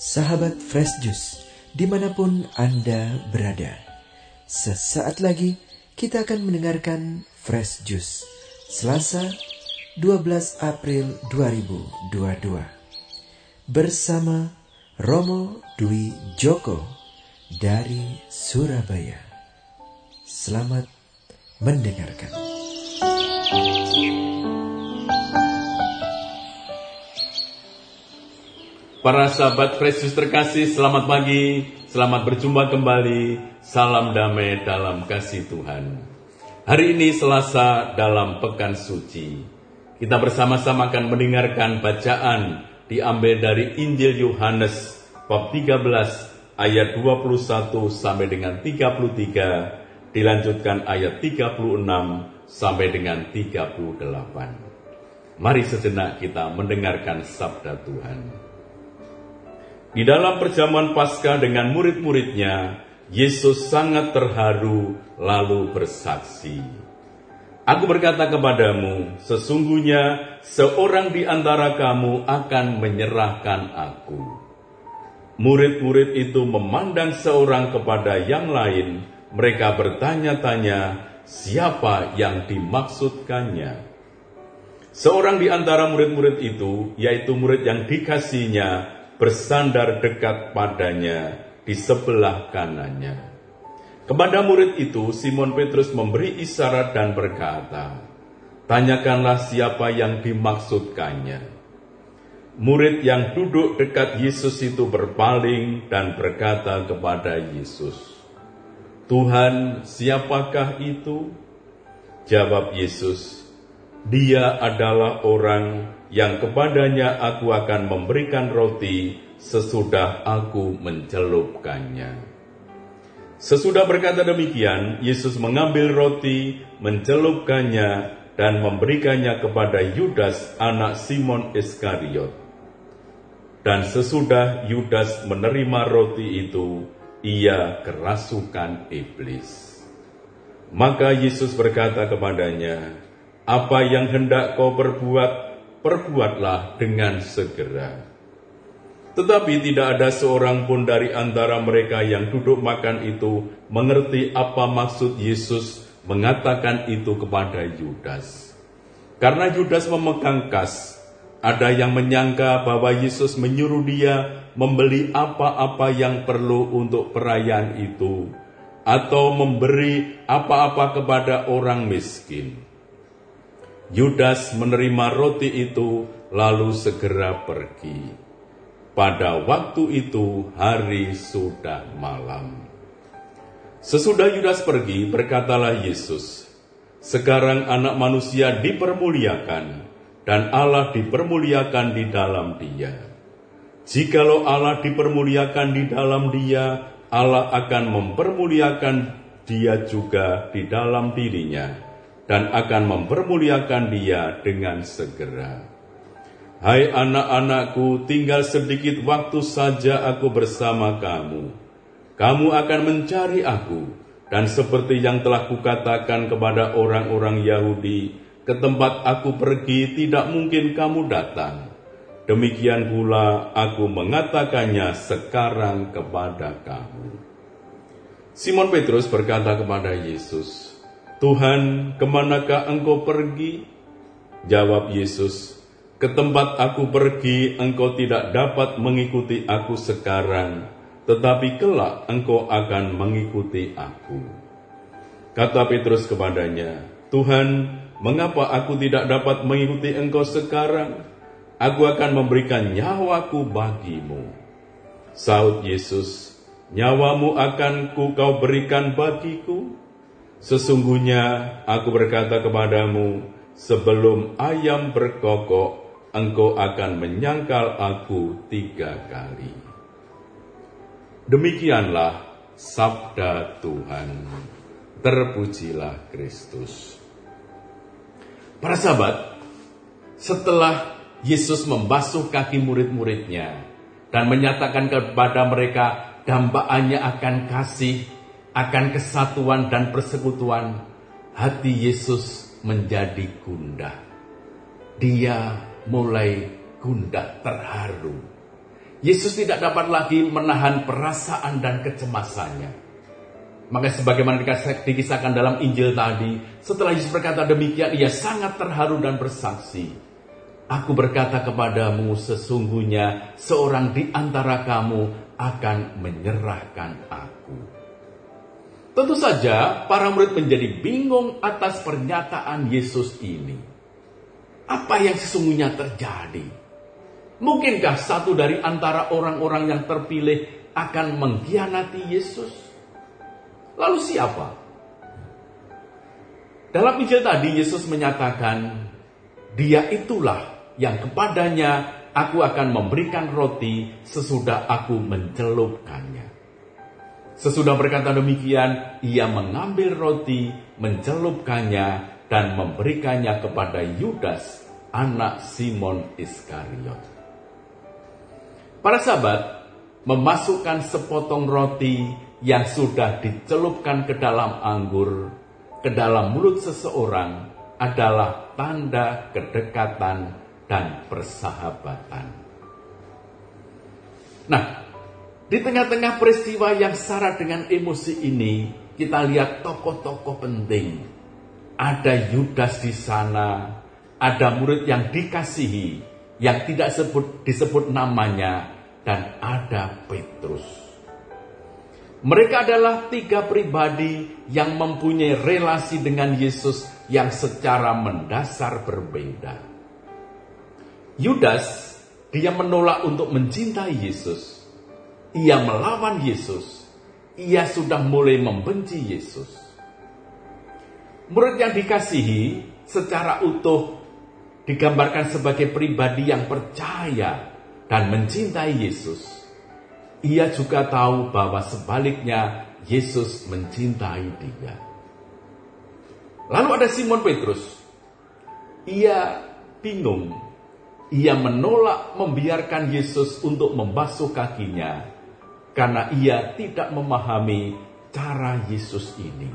Sahabat Fresh Juice, di mana pun Anda berada, sesaat lagi kita akan mendengarkan Fresh Juice, Selasa 12 April 2022, bersama Romo Dwi Joko dari Surabaya. Selamat mendengarkan. Para sahabat Kristus terkasih, selamat pagi, selamat berjumpa kembali. Salam damai dalam kasih Tuhan. Hari ini Selasa dalam Pekan Suci. Kita bersama-sama akan mendengarkan bacaan diambil dari Injil Yohanes bab 13 ayat 21 sampai dengan 33, dilanjutkan ayat 36 sampai dengan 38. Mari sejenak kita mendengarkan sabda Tuhan. Di dalam perjamuan Paskah dengan murid-muridnya, Yesus sangat terharu lalu bersaksi. Aku berkata kepadamu, sesungguhnya seorang di antara kamu akan menyerahkan aku. Murid-murid itu memandang seorang kepada yang lain, mereka bertanya-tanya, siapa yang dimaksudkannya? Seorang di antara murid-murid itu, yaitu murid yang dikasihnya, bersandar dekat padanya di sebelah kanannya. Kepada murid itu, Simon Petrus memberi isyarat dan berkata, Tanyakanlah siapa yang dimaksudkannya. Murid yang duduk dekat Yesus itu berpaling dan berkata kepada Yesus, Tuhan, siapakah itu? Jawab Yesus, Dia adalah orang yang kepadanya aku akan memberikan roti sesudah aku mencelupkannya. Sesudah berkata demikian, Yesus mengambil roti, mencelupkannya, dan memberikannya kepada Yudas anak Simon Iskariot. Dan sesudah Yudas menerima roti itu, ia kerasukan iblis. Maka Yesus berkata kepadanya, "Apa yang hendak kau berbuat?" perbuatlah dengan segera. Tetapi tidak ada seorang pun dari antara mereka yang duduk makan itu mengerti apa maksud Yesus mengatakan itu kepada Yudas. Karena Yudas memegang kas, ada yang menyangka bahwa Yesus menyuruh dia membeli apa-apa yang perlu untuk perayaan itu, atau memberi apa-apa kepada orang miskin. Yudas menerima roti itu lalu segera pergi. Pada waktu itu hari sudah malam. Sesudah Yudas pergi, berkatalah Yesus, "Sekarang Anak Manusia dipermuliakan, dan Allah dipermuliakan di dalam Dia. Jikalau Allah dipermuliakan di dalam Dia, Allah akan mempermuliakan Dia juga di dalam dirinya." dan akan mempermuliakan dia dengan segera. Hai anak-anakku, tinggal sedikit waktu saja aku bersama kamu. Kamu akan mencari aku, dan seperti yang telah kukatakan kepada orang-orang Yahudi, ke tempat aku pergi tidak mungkin kamu datang. Demikian pula aku mengatakannya sekarang kepada kamu. Simon Petrus berkata kepada Yesus, Tuhan, ke manakah engkau pergi? Jawab Yesus, ke tempat aku pergi engkau tidak dapat mengikuti aku sekarang, tetapi kelak engkau akan mengikuti aku. Kata Petrus kepadanya, Tuhan, mengapa aku tidak dapat mengikuti engkau sekarang? Aku akan memberikan nyawaku bagimu. Saud Yesus, nyawamu akan ku kau berikan bagiku? Sesungguhnya aku berkata kepadamu, sebelum ayam berkokok, engkau akan menyangkal aku tiga kali. Demikianlah sabda Tuhan. Terpujilah Kristus. Para sahabat, setelah Yesus membasuh kaki murid-muridnya dan menyatakan kepada mereka dambaannya akan kasih akan kesatuan dan persekutuan, hati Yesus menjadi gundah. Dia mulai gundah terharu. Yesus tidak dapat lagi menahan perasaan dan kecemasannya. Maka sebagaimana dikisahkan dalam Injil tadi, setelah Yesus berkata demikian, ia sangat terharu dan bersaksi. Aku berkata kepadamu, sesungguhnya seorang di antara kamu akan menyerahkan aku. Tentu saja para murid menjadi bingung atas pernyataan Yesus ini. Apa yang sesungguhnya terjadi? Mungkinkah satu dari antara orang-orang yang terpilih akan mengkhianati Yesus? Lalu siapa? Dalam Injil tadi Yesus menyatakan, "Dia itulah yang kepadanya aku akan memberikan roti sesudah aku mencelupkannya." Sesudah berkata demikian, ia mengambil roti, mencelupkannya, dan memberikannya kepada Yudas, anak Simon Iskariot. Para sahabat memasukkan sepotong roti yang sudah dicelupkan ke dalam anggur, ke dalam mulut seseorang adalah tanda kedekatan dan persahabatan. Nah, di tengah-tengah peristiwa yang syarat dengan emosi ini, kita lihat tokoh-tokoh penting. Ada Yudas di sana, ada murid yang dikasihi, yang tidak sebut, disebut namanya, dan ada Petrus. Mereka adalah tiga pribadi yang mempunyai relasi dengan Yesus yang secara mendasar berbeda. Yudas, dia menolak untuk mencintai Yesus ia melawan Yesus, ia sudah mulai membenci Yesus. Murid yang dikasihi secara utuh digambarkan sebagai pribadi yang percaya dan mencintai Yesus. Ia juga tahu bahwa sebaliknya Yesus mencintai dia. Lalu ada Simon Petrus. Ia bingung. Ia menolak membiarkan Yesus untuk membasuh kakinya karena ia tidak memahami cara Yesus ini,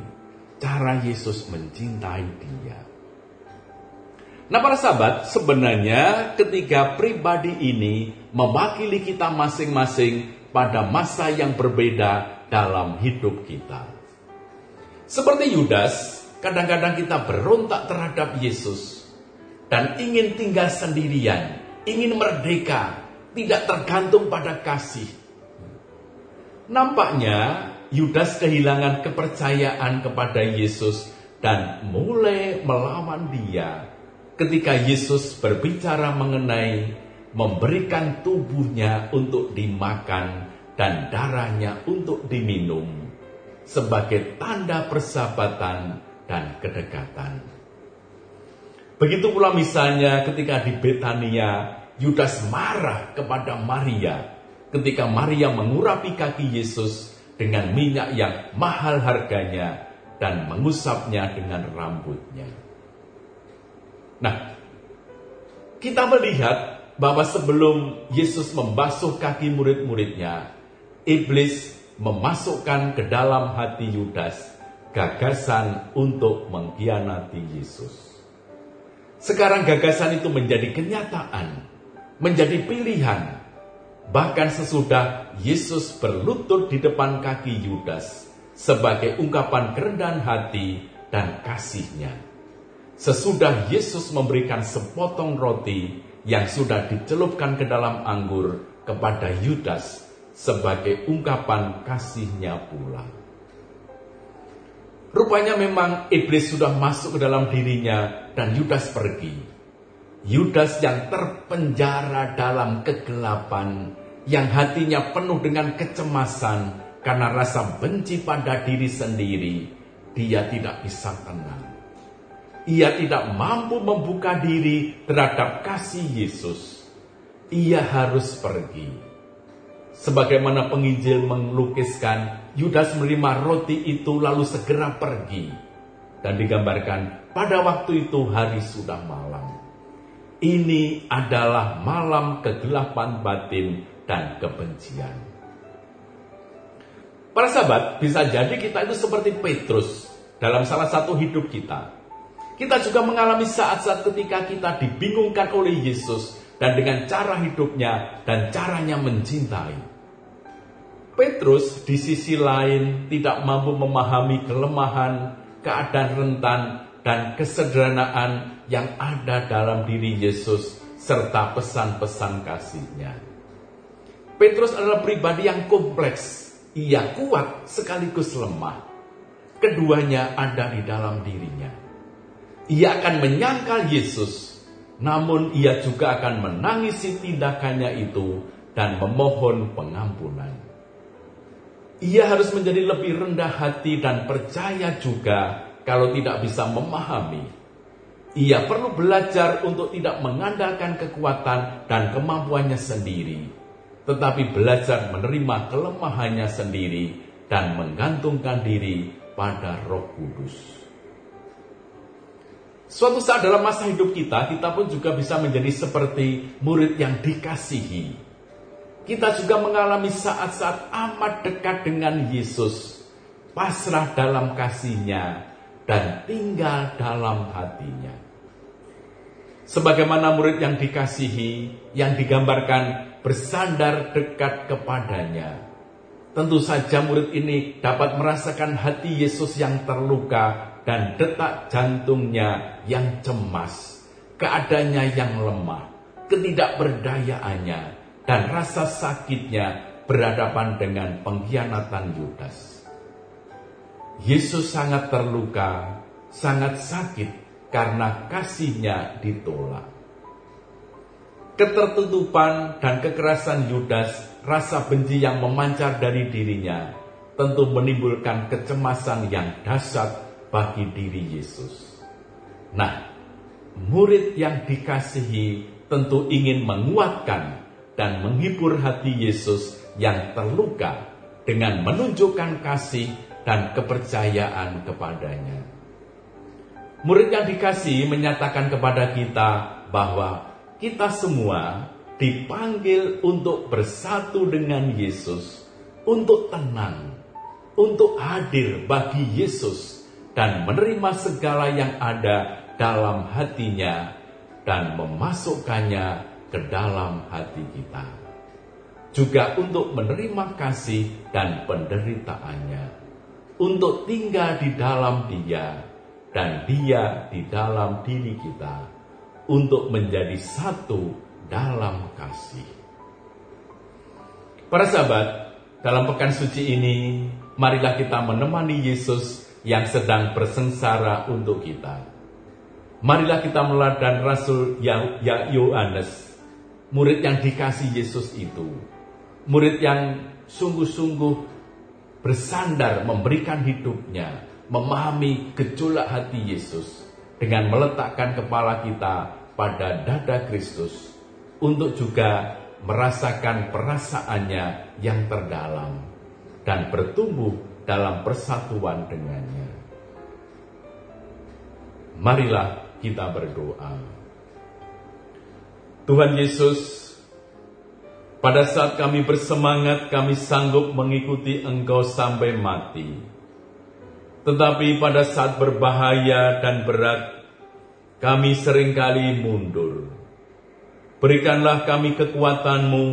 cara Yesus mencintai dia. Nah, para sahabat, sebenarnya ketiga pribadi ini mewakili kita masing-masing pada masa yang berbeda dalam hidup kita. Seperti Yudas, kadang-kadang kita berontak terhadap Yesus dan ingin tinggal sendirian, ingin merdeka, tidak tergantung pada kasih, Nampaknya Yudas kehilangan kepercayaan kepada Yesus dan mulai melawan dia ketika Yesus berbicara mengenai memberikan tubuhnya untuk dimakan dan darahnya untuk diminum sebagai tanda persahabatan dan kedekatan. Begitu pula misalnya ketika di Betania Yudas marah kepada Maria ketika Maria mengurapi kaki Yesus dengan minyak yang mahal harganya dan mengusapnya dengan rambutnya. Nah, kita melihat bahwa sebelum Yesus membasuh kaki murid-muridnya, iblis memasukkan ke dalam hati Yudas gagasan untuk mengkhianati Yesus. Sekarang gagasan itu menjadi kenyataan, menjadi pilihan Bahkan sesudah Yesus berlutut di depan kaki Yudas sebagai ungkapan kerendahan hati dan kasihnya. Sesudah Yesus memberikan sepotong roti yang sudah dicelupkan ke dalam anggur kepada Yudas sebagai ungkapan kasihnya pula. Rupanya memang iblis sudah masuk ke dalam dirinya dan Yudas pergi. Yudas yang terpenjara dalam kegelapan, yang hatinya penuh dengan kecemasan karena rasa benci pada diri sendiri, dia tidak bisa tenang. Ia tidak mampu membuka diri terhadap kasih Yesus. Ia harus pergi. Sebagaimana penginjil melukiskan, Yudas menerima roti itu lalu segera pergi. Dan digambarkan pada waktu itu hari sudah malam. Ini adalah malam kegelapan batin dan kebencian. Para sahabat, bisa jadi kita itu seperti Petrus dalam salah satu hidup kita. Kita juga mengalami saat-saat ketika kita dibingungkan oleh Yesus dan dengan cara hidupnya dan caranya mencintai. Petrus di sisi lain tidak mampu memahami kelemahan, keadaan rentan, dan kesederhanaan yang ada dalam diri Yesus serta pesan-pesan kasihnya. Petrus adalah pribadi yang kompleks. Ia kuat sekaligus lemah. Keduanya ada di dalam dirinya. Ia akan menyangkal Yesus, namun ia juga akan menangisi tindakannya itu dan memohon pengampunan. Ia harus menjadi lebih rendah hati dan percaya juga kalau tidak bisa memahami. Ia perlu belajar untuk tidak mengandalkan kekuatan dan kemampuannya sendiri, tetapi belajar menerima kelemahannya sendiri dan menggantungkan diri pada Roh Kudus. Suatu saat dalam masa hidup kita, kita pun juga bisa menjadi seperti murid yang dikasihi. Kita juga mengalami saat-saat amat dekat dengan Yesus, pasrah dalam kasihnya, dan tinggal dalam hatinya. Sebagaimana murid yang dikasihi, yang digambarkan bersandar dekat kepadanya. Tentu saja murid ini dapat merasakan hati Yesus yang terluka dan detak jantungnya yang cemas, keadaannya yang lemah, ketidakberdayaannya, dan rasa sakitnya berhadapan dengan pengkhianatan Yudas. Yesus sangat terluka, sangat sakit karena kasihnya ditolak. Ketertutupan dan kekerasan Yudas, rasa benci yang memancar dari dirinya, tentu menimbulkan kecemasan yang dahsyat bagi diri Yesus. Nah, murid yang dikasihi tentu ingin menguatkan dan menghibur hati Yesus yang terluka dengan menunjukkan kasih dan kepercayaan kepadanya. Murid yang dikasih menyatakan kepada kita bahwa kita semua dipanggil untuk bersatu dengan Yesus, untuk tenang, untuk hadir bagi Yesus dan menerima segala yang ada dalam hatinya dan memasukkannya ke dalam hati kita. Juga untuk menerima kasih dan penderitaannya. Untuk tinggal di dalam dia dan dia di dalam diri kita. Untuk menjadi satu dalam kasih. Para sahabat, dalam pekan suci ini, marilah kita menemani Yesus yang sedang bersengsara untuk kita. Marilah kita meladan Rasul Yohanes, murid yang dikasih Yesus itu. Murid yang sungguh-sungguh bersandar memberikan hidupnya, memahami gejolak hati Yesus dengan meletakkan kepala kita pada dada Kristus untuk juga merasakan perasaannya yang terdalam dan bertumbuh dalam persatuan dengannya. Marilah kita berdoa. Tuhan Yesus, pada saat kami bersemangat, kami sanggup mengikuti Engkau sampai mati. Tetapi pada saat berbahaya dan berat, kami sering kali mundur. Berikanlah kami kekuatanmu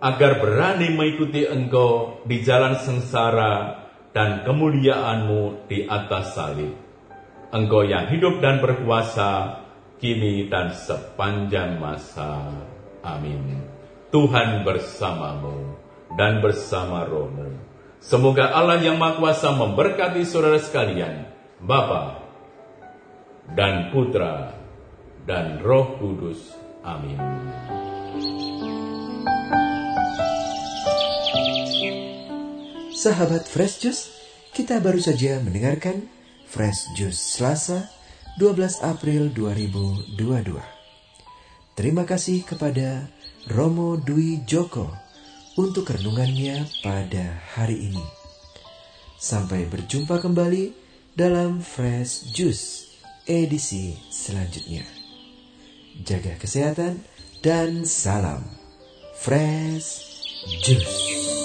agar berani mengikuti engkau di jalan sengsara dan kemuliaanmu di atas salib. Engkau yang hidup dan berkuasa, kini dan sepanjang masa. Amin. Tuhan bersamamu dan bersama rohmu. Semoga Allah yang Maha Kuasa memberkati saudara sekalian, Bapa dan Putra dan Roh Kudus. Amin. Sahabat Fresh Juice, kita baru saja mendengarkan Fresh Juice Selasa 12 April 2022. Terima kasih kepada Romo Dwi Joko untuk renungannya pada hari ini. Sampai berjumpa kembali dalam Fresh Juice edisi selanjutnya. Jaga kesehatan dan salam Fresh Juice.